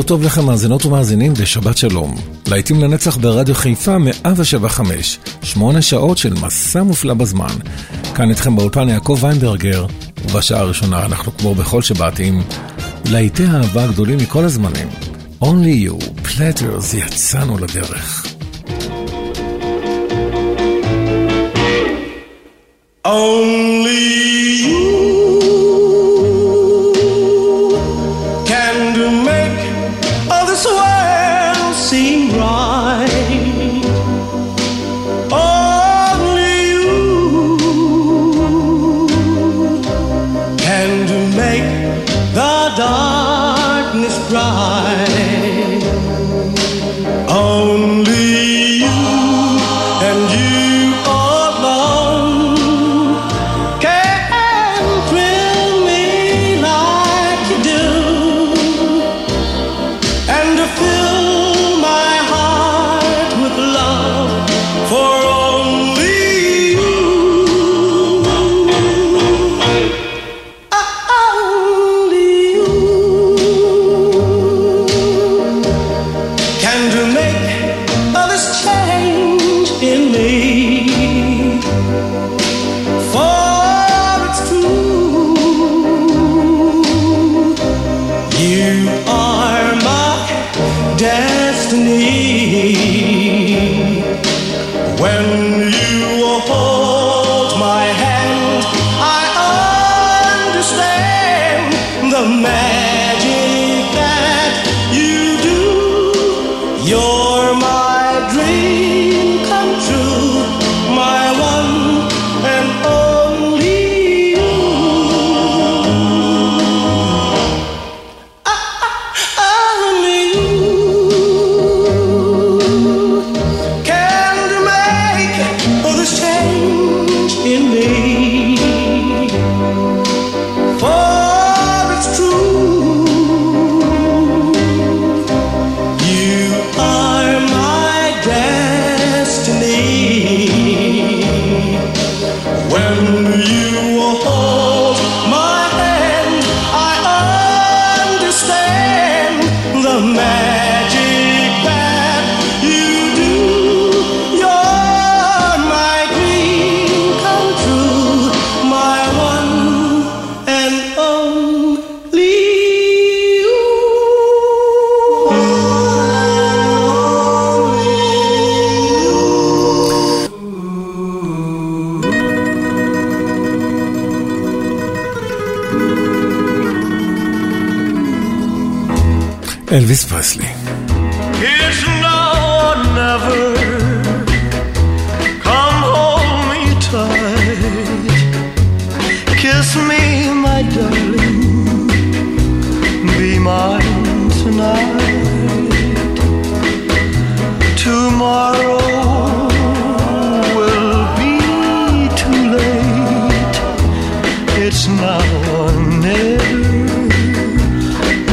בוקר טוב לכם מאזינות ומאזינים ושבת שלום. להיטים לנצח ברדיו חיפה 175, שמונה שעות של מסע מופלא בזמן. כאן איתכם באולפן יעקב ויינברגר, ובשעה הראשונה אנחנו כמו בכל שבת עם להיטי האהבה הגדולים מכל הזמנים. Only You, פלטרס, יצאנו לדרך. Only You're my dream. It's now or never,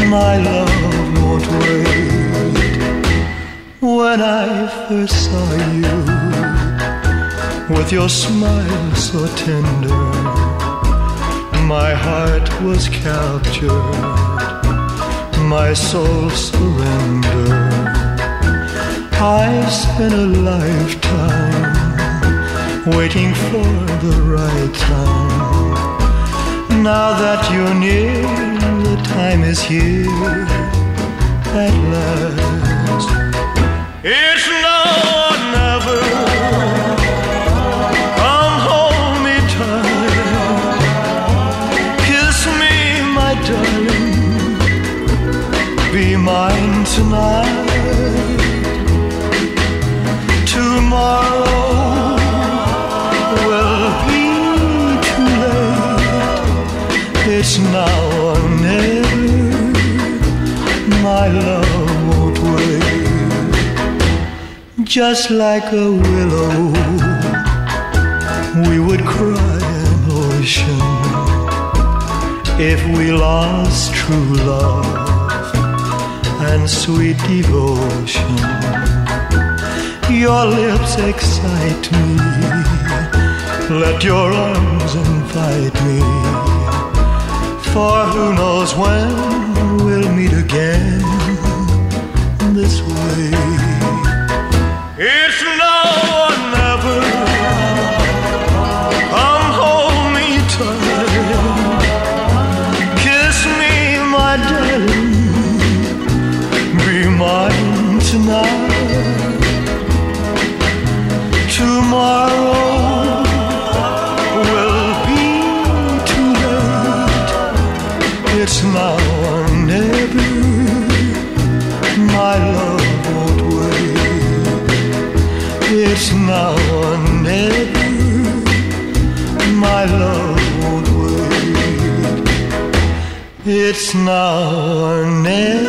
my love won't wait. when I first saw you with your smile so tender, my heart was captured, my soul surrendered. I've spent a lifetime waiting for the right time. Now that you're near, the time is here at last. It's just like a willow. We would cry an ocean if we lost true love and sweet devotion. Your lips excite me. Let your arms invite me. For who knows when we'll meet again this way. now or never.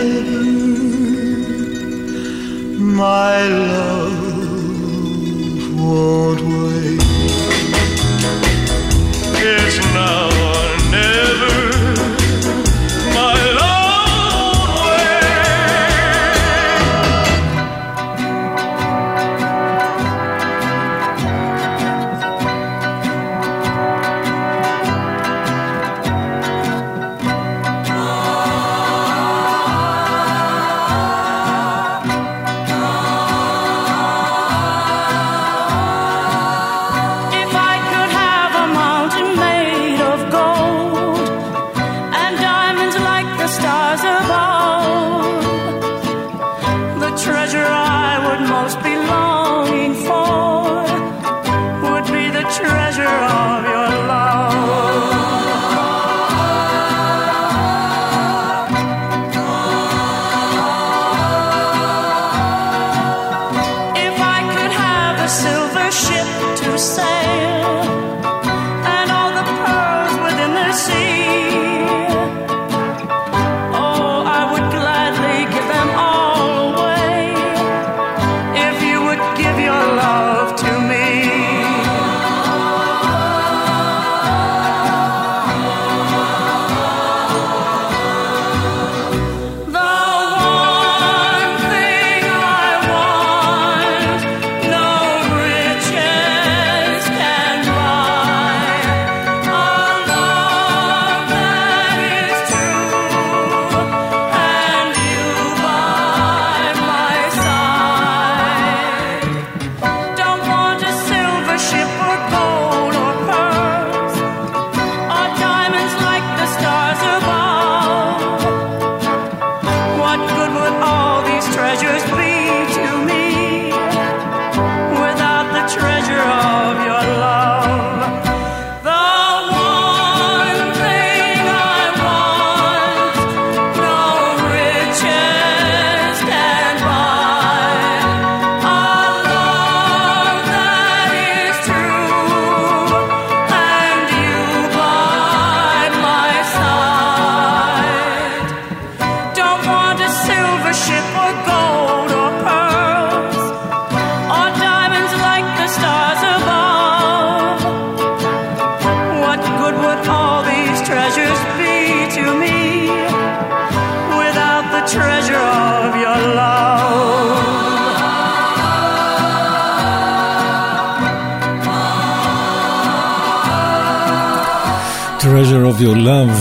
of Your Love,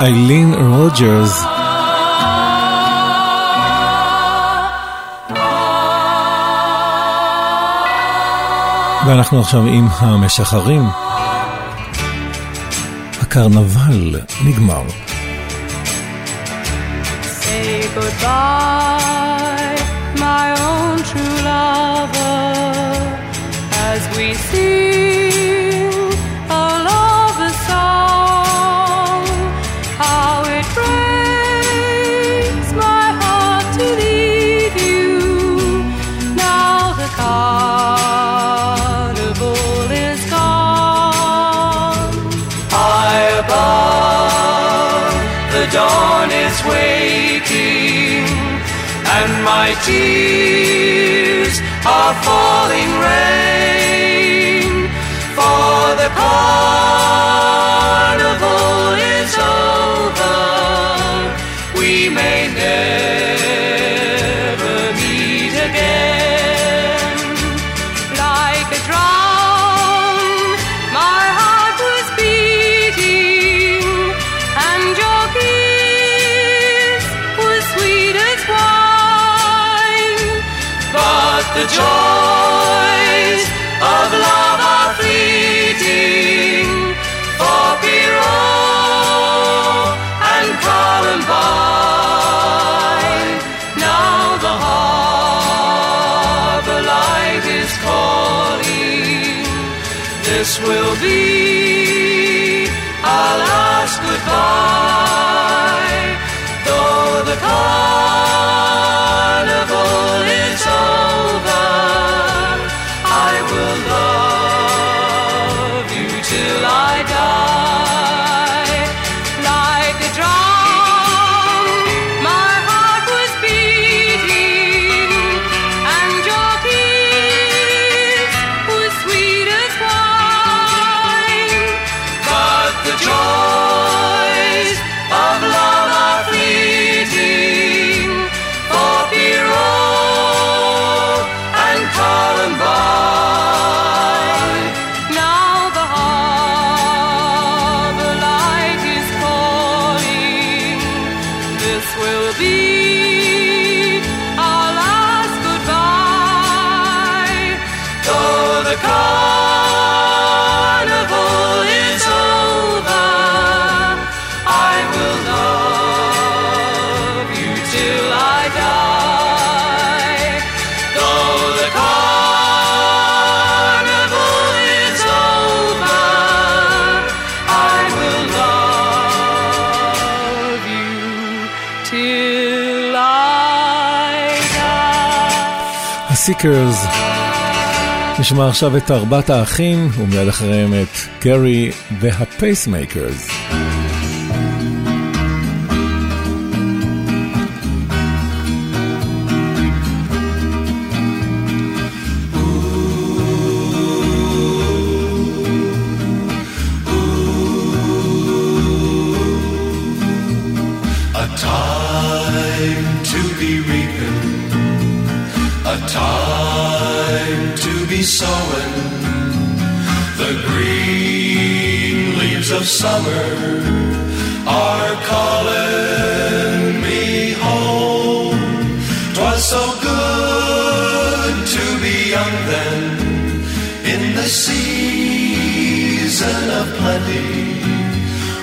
איילין רוג'רס. ואנחנו עכשיו עם המשחרים. הקרנבל נגמר. Say goodbye, my own true lover, as we see my tears are falling rain for the cause. Joys of love are fleeting for Pierrot and Columbine. Now the harbor light is calling. This will be our last goodbye. The carnival is over, die. הסיקרס. נשמע עכשיו את ארבעת האחים, ומיד אחריהם את גרי והפייסמייקרס. Sowing. The green leaves of summer are calling me home. Twas so good to be young then, in the season of plenty,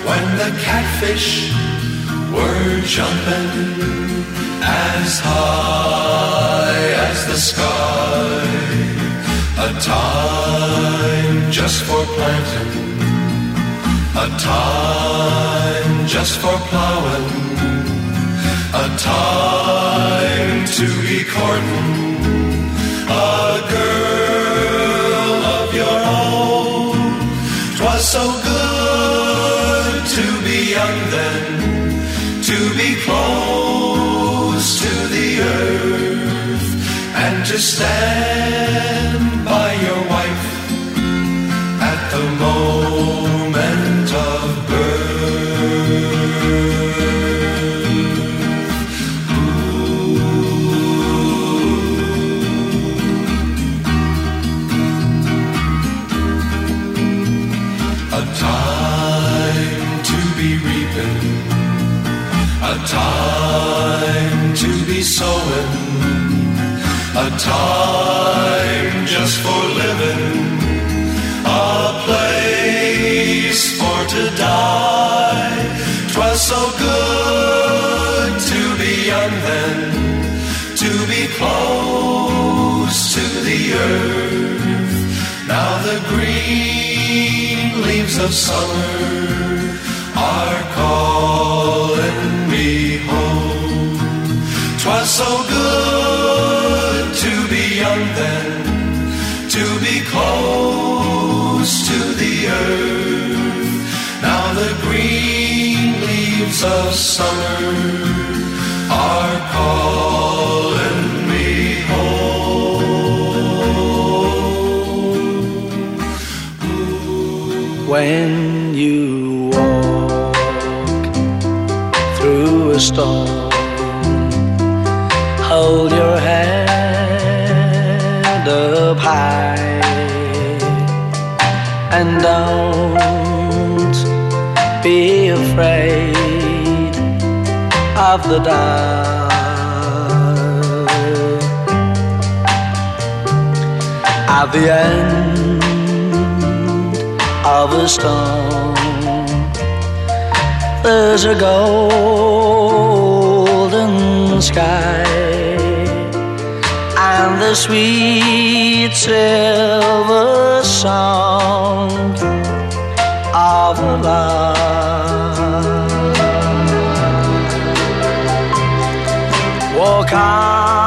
when the catfish were jumping as high as the sky. A time just for planting, a time just for plowing, a time to be courting. A girl of your own. Twas so good to be young then to be close to the earth and to stand so good to be young then, to be close to the earth. Now the green leaves of summer are calling me home. Twas so good leaves of summer are calling me home. when you walk through a storm. Hold your head up high and don't be afraid of the dark. At the end of a storm, there's a golden sky and the sweet silver song of love. tocar.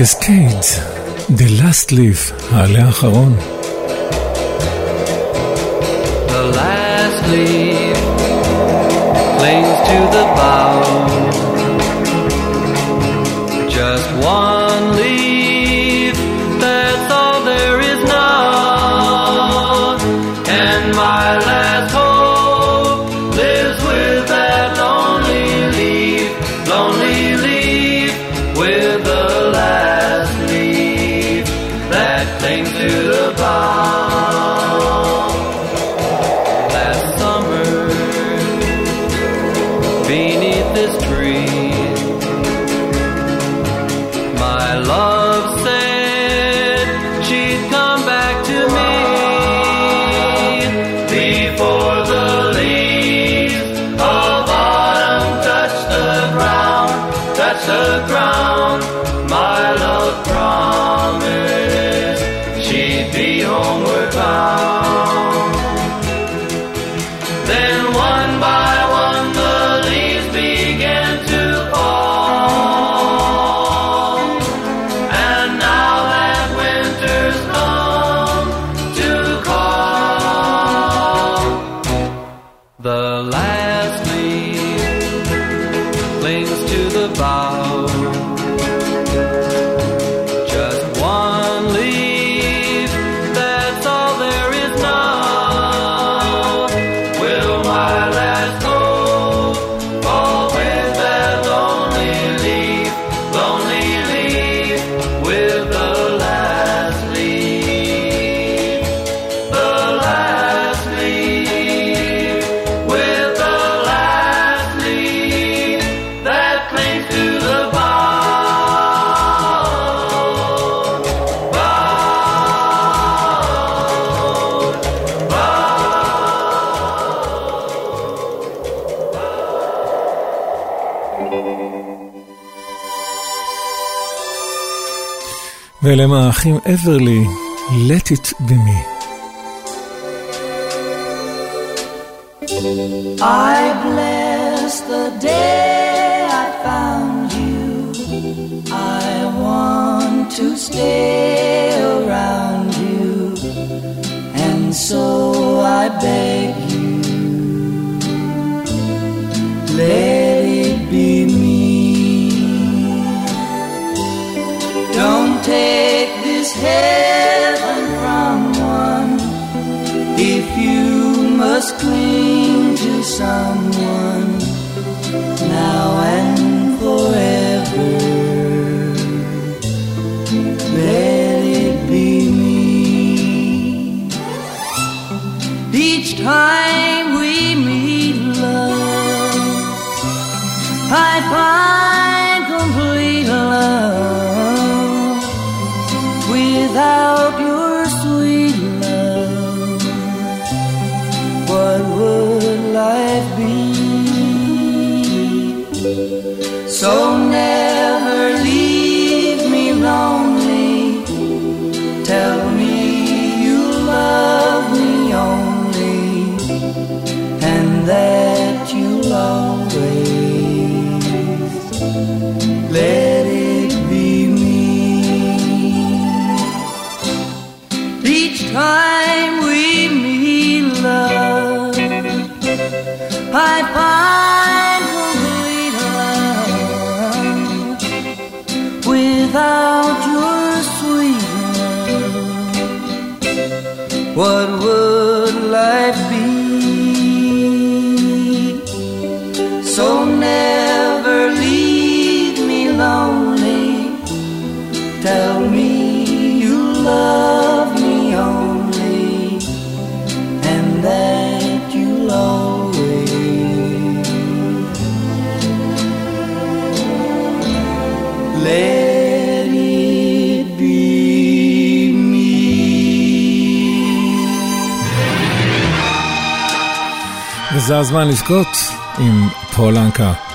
קסקייד, The Last Leaf, העלה האחרון. ואלה האחים אברלי, Let It Be Me. I bless the day I found you. I want to stay. וזה הזמן לבכות עם פולנקה.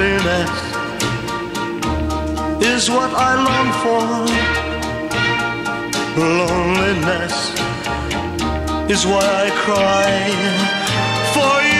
Happiness is what I long for. Loneliness is why I cry. For you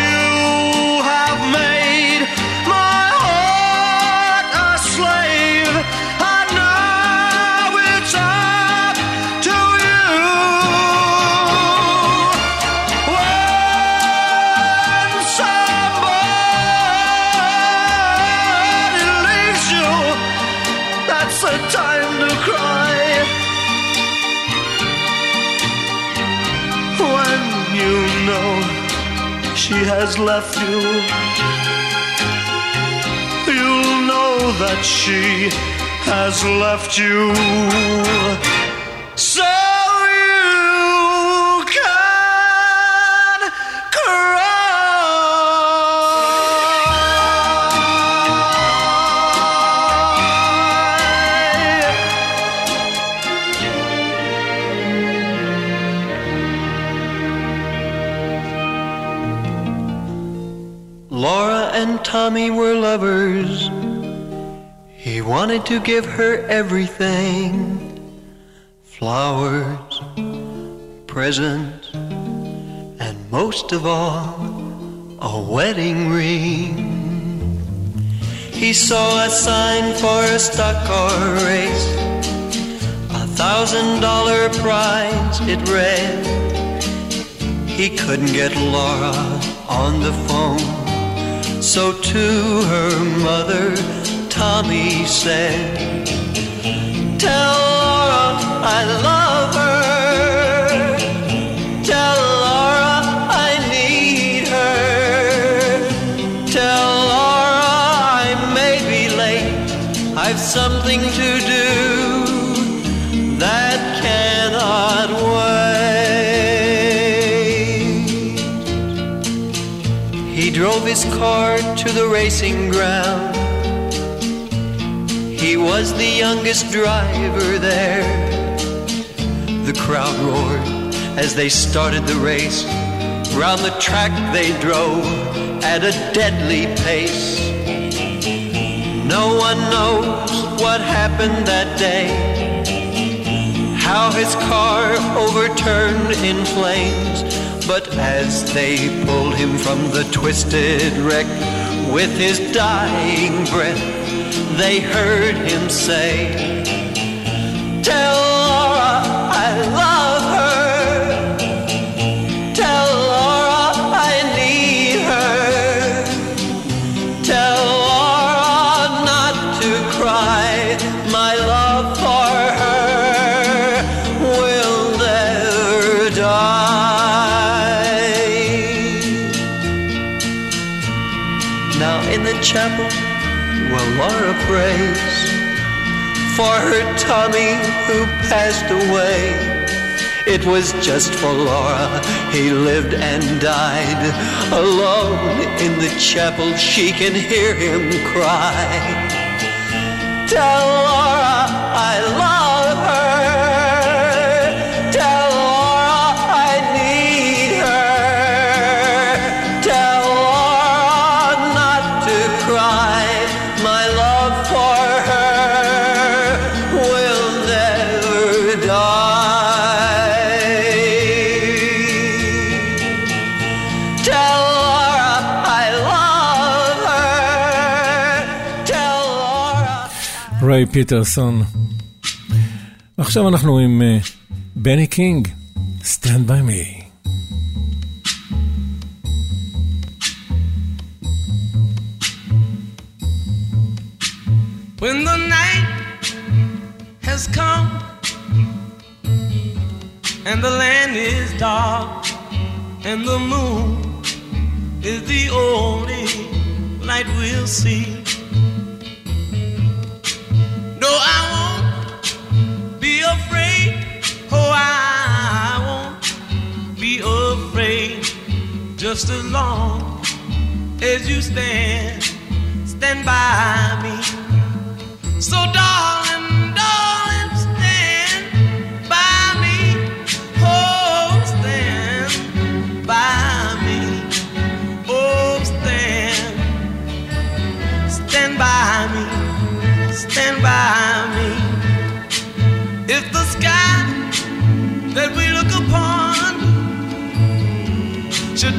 has left you, you'll know that she has left you. Wanted to give her everything flowers, presents, and most of all, a wedding ring. He saw a sign for a stock car race, a thousand dollar prize, it read. He couldn't get Laura on the phone. So to her mother, Tommy said, Tell Laura I love her. Tell Laura I need her. Tell Laura I may be late. I've something to do that cannot wait. He drove his car to the racing ground. Was the youngest driver there. The crowd roared as they started the race. Round the track they drove at a deadly pace. No one knows what happened that day. How his car overturned in flames. But as they pulled him from the twisted wreck with his dying breath, they heard him say, Tell Laura I love her. Tell Laura I need her. Tell Laura not to cry. My love for her will never die. Now in the chapel, well, Laura prays for her Tommy who passed away. It was just for Laura he lived and died. Alone in the chapel, she can hear him cry. Tell Laura I love פיטרסון. עכשיו אנחנו עם אה, בני קינג, Stand by me. When the night has come and the land is dark and the moon is the only light we'll see. Just as long as you stand, stand by me. So, darling,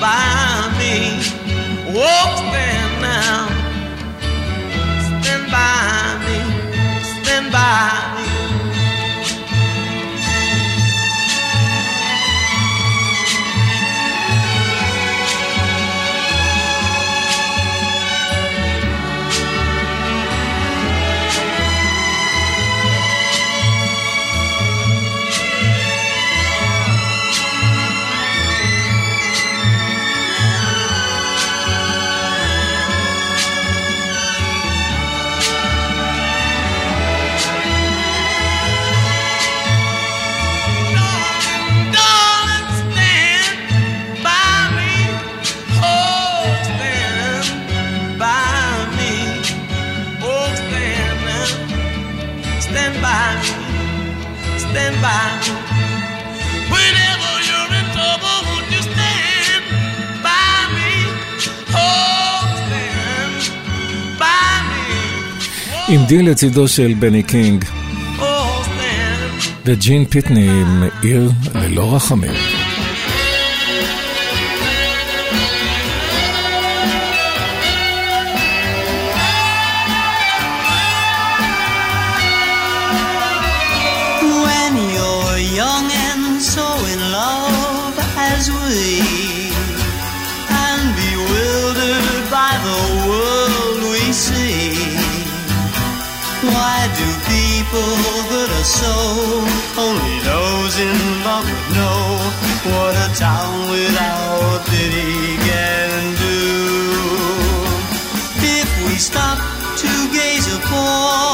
by me. Oh, stand now. Stand by me. Stand by Stand by. Whenever you're in trouble, won't you stand by me? Oh, stand by me. עם די לצידו של בני קינג, Oh. וג'ין פיטני עם עיר ללא רחמים. people that are so only those in love would know what a town without pity can do. If we stop to gaze upon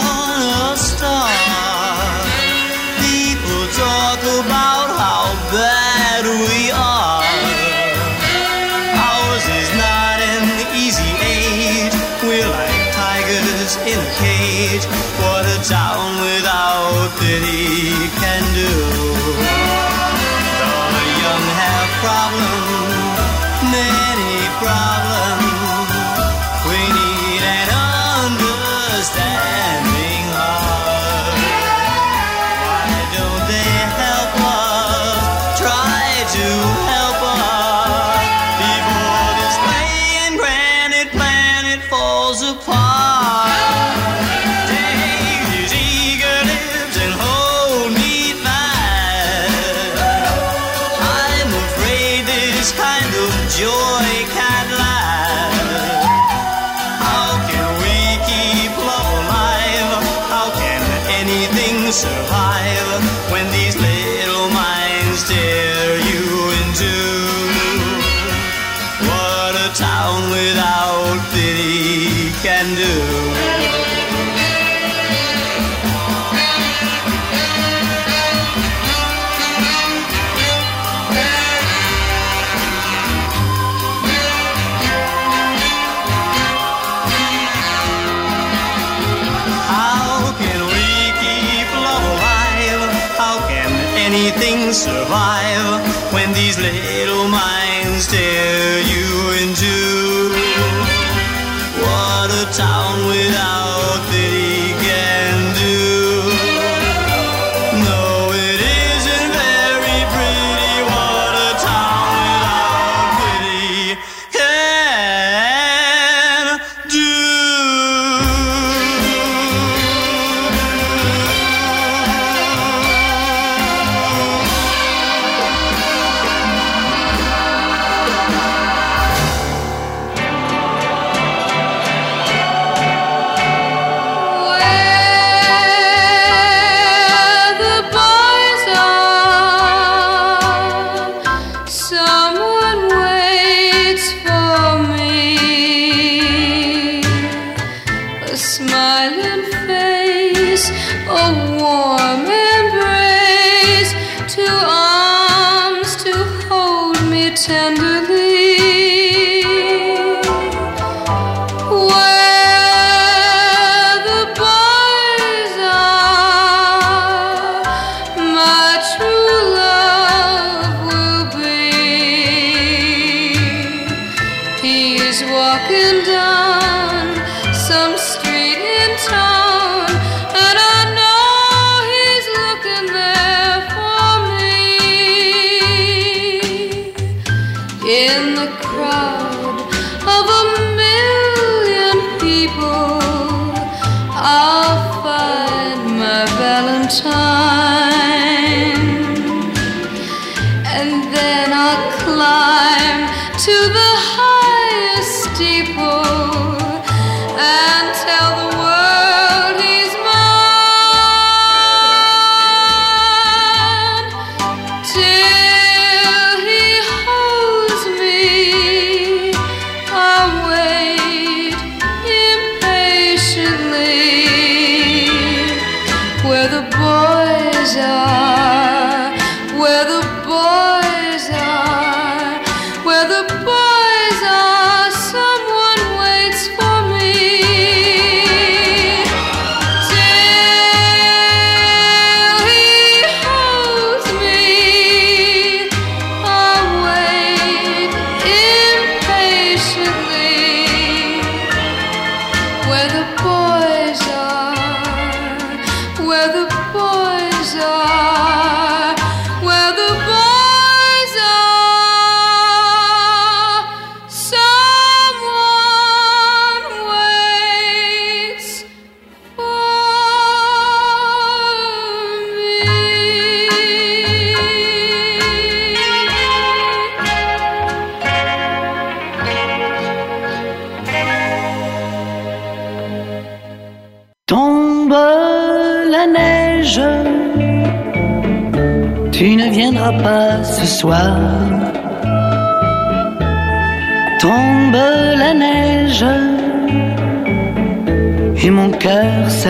divine.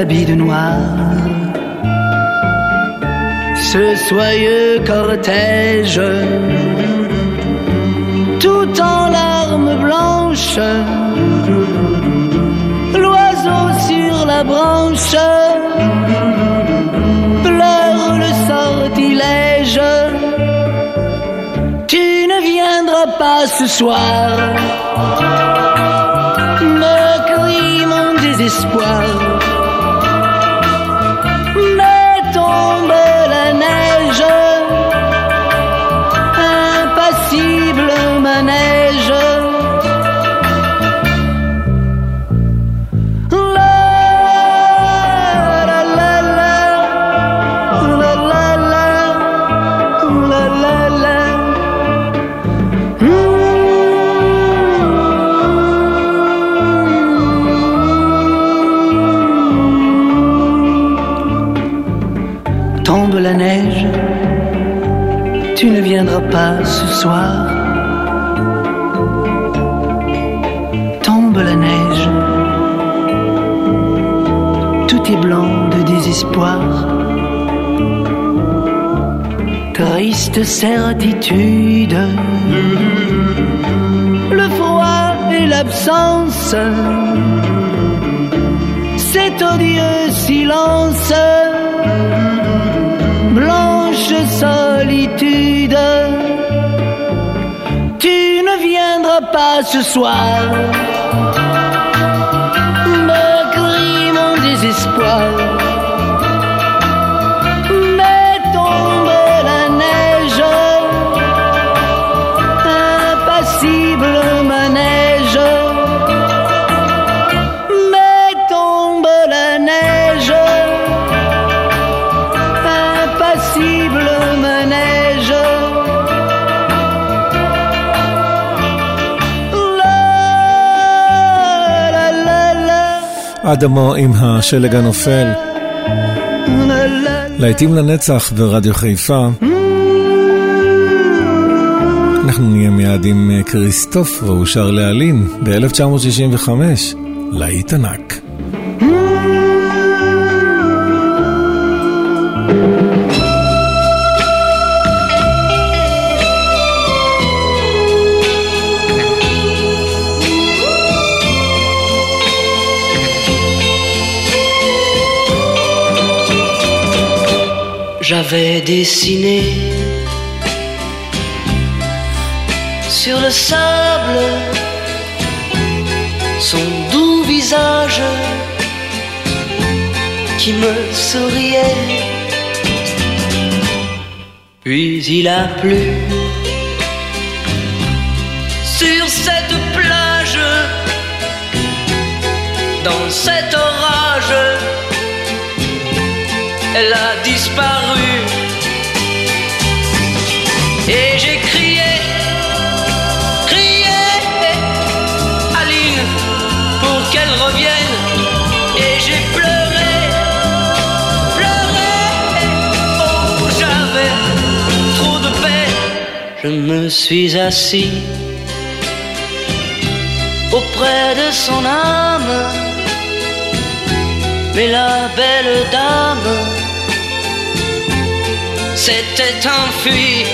S'habille de noir. Ce soyeux cortège, tout en larmes blanches, l'oiseau sur la branche pleure le sortilège. Tu ne viendras pas ce soir, me crie mon désespoir. Viendras pas ce soir. Tombe la neige, tout est blanc de désespoir. Triste certitude, le froid et l'absence, cet odieux silence, ce soir, me crie mon désespoir. אדמו עם השלג הנופל, להיטים לנצח ברדיו חיפה. אנחנו נהיה מיד עם אה, כריסטוף, והוא שר להלין ב-1965, להיט ענק. J'avais dessiné sur le sable son doux visage qui me souriait. Puis il a plu sur cette plage, dans cet orage elle a me suis assis auprès de son âme. Mais la belle dame s'était enfuie.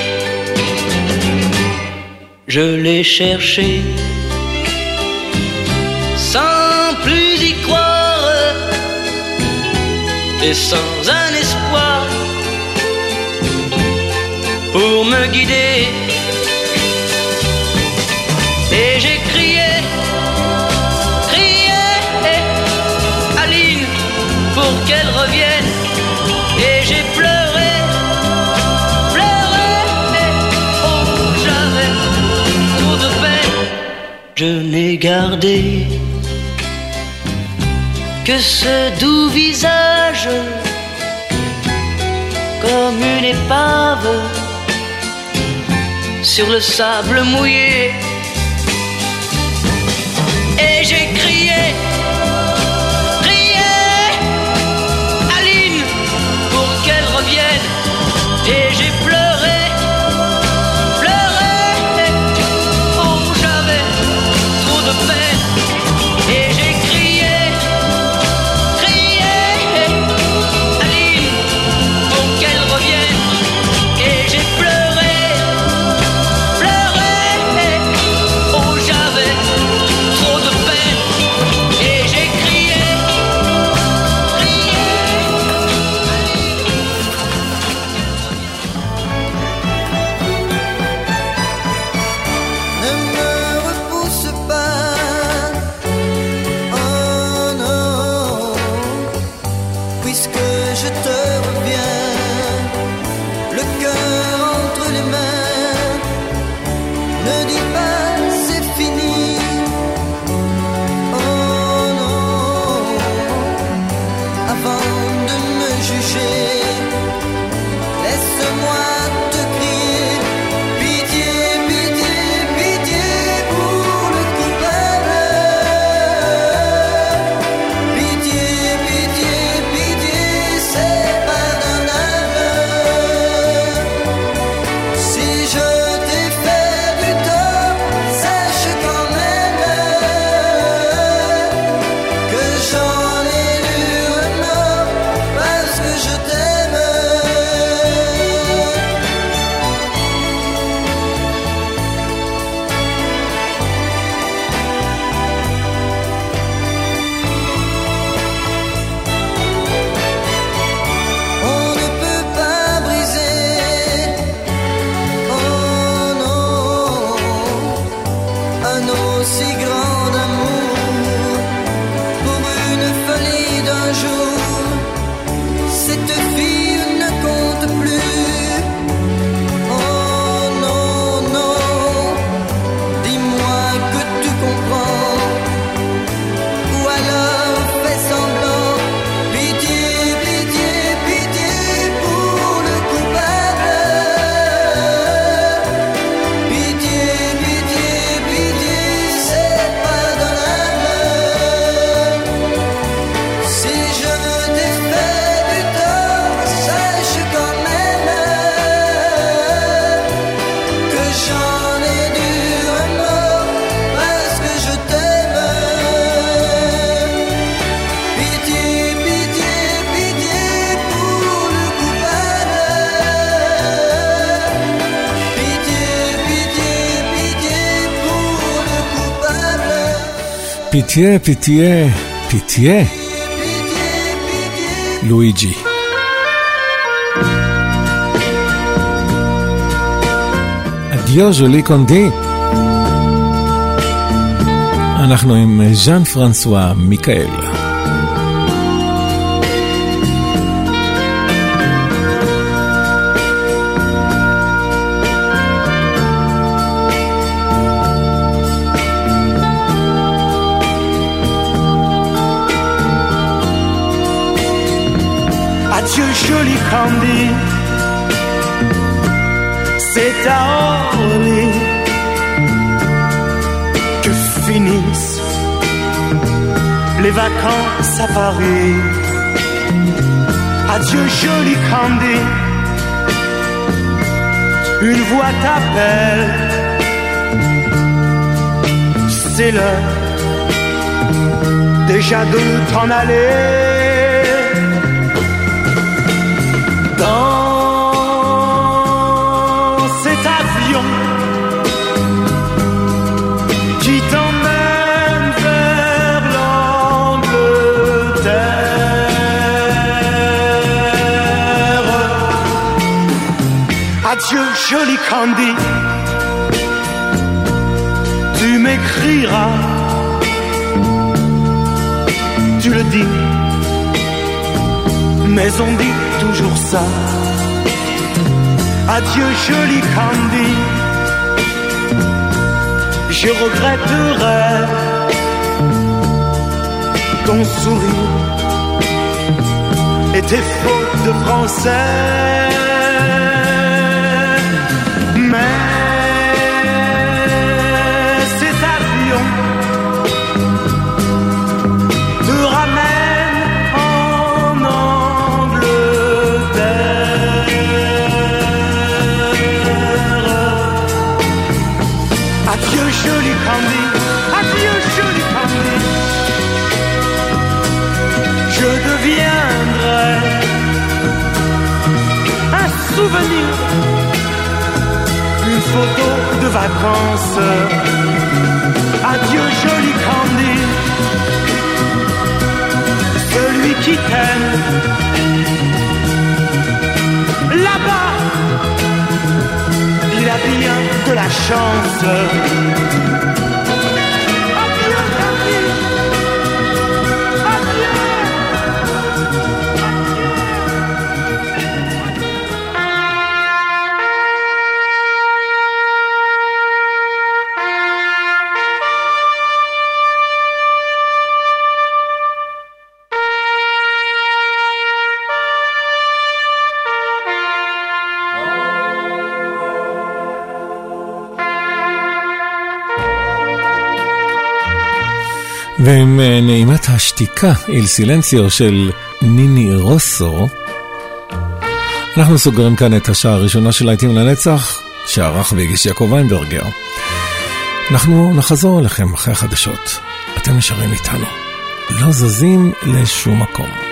Je l'ai cherché sans plus y croire et sans un espoir pour me guider. Que ce doux visage comme une épave sur le sable mouillé. Et j'ai crié, פיתיה, פיתיה, פיתיה. לואיג'י. אדיו ז'ולי קונדי. אנחנו עם ז'אן פרנסואה מיקאל. Vacances à Paris. Adieu joli candy. Une voix t'appelle. C'est l'heure déjà de t'en aller. Adieu, joli Candy, tu m'écriras, tu le dis, mais on dit toujours ça. Adieu, joli Candy. Je regretterai ton sourire et tes fautes de français. surely conduit Adieu, joli conduit Je deviendrai un souvenir. Une photo de vacances. Adieu, joli conduit Celui qui t'aime. Bien de la chance. השתיקה, איל סילנציו של ניני רוסו, אנחנו סוגרים כאן את השעה הראשונה של להיטים לנצח, שערך והגיש יעקב ויינברגר. אנחנו נחזור אליכם אחרי החדשות. אתם נשארים איתנו. לא זזים לשום מקום.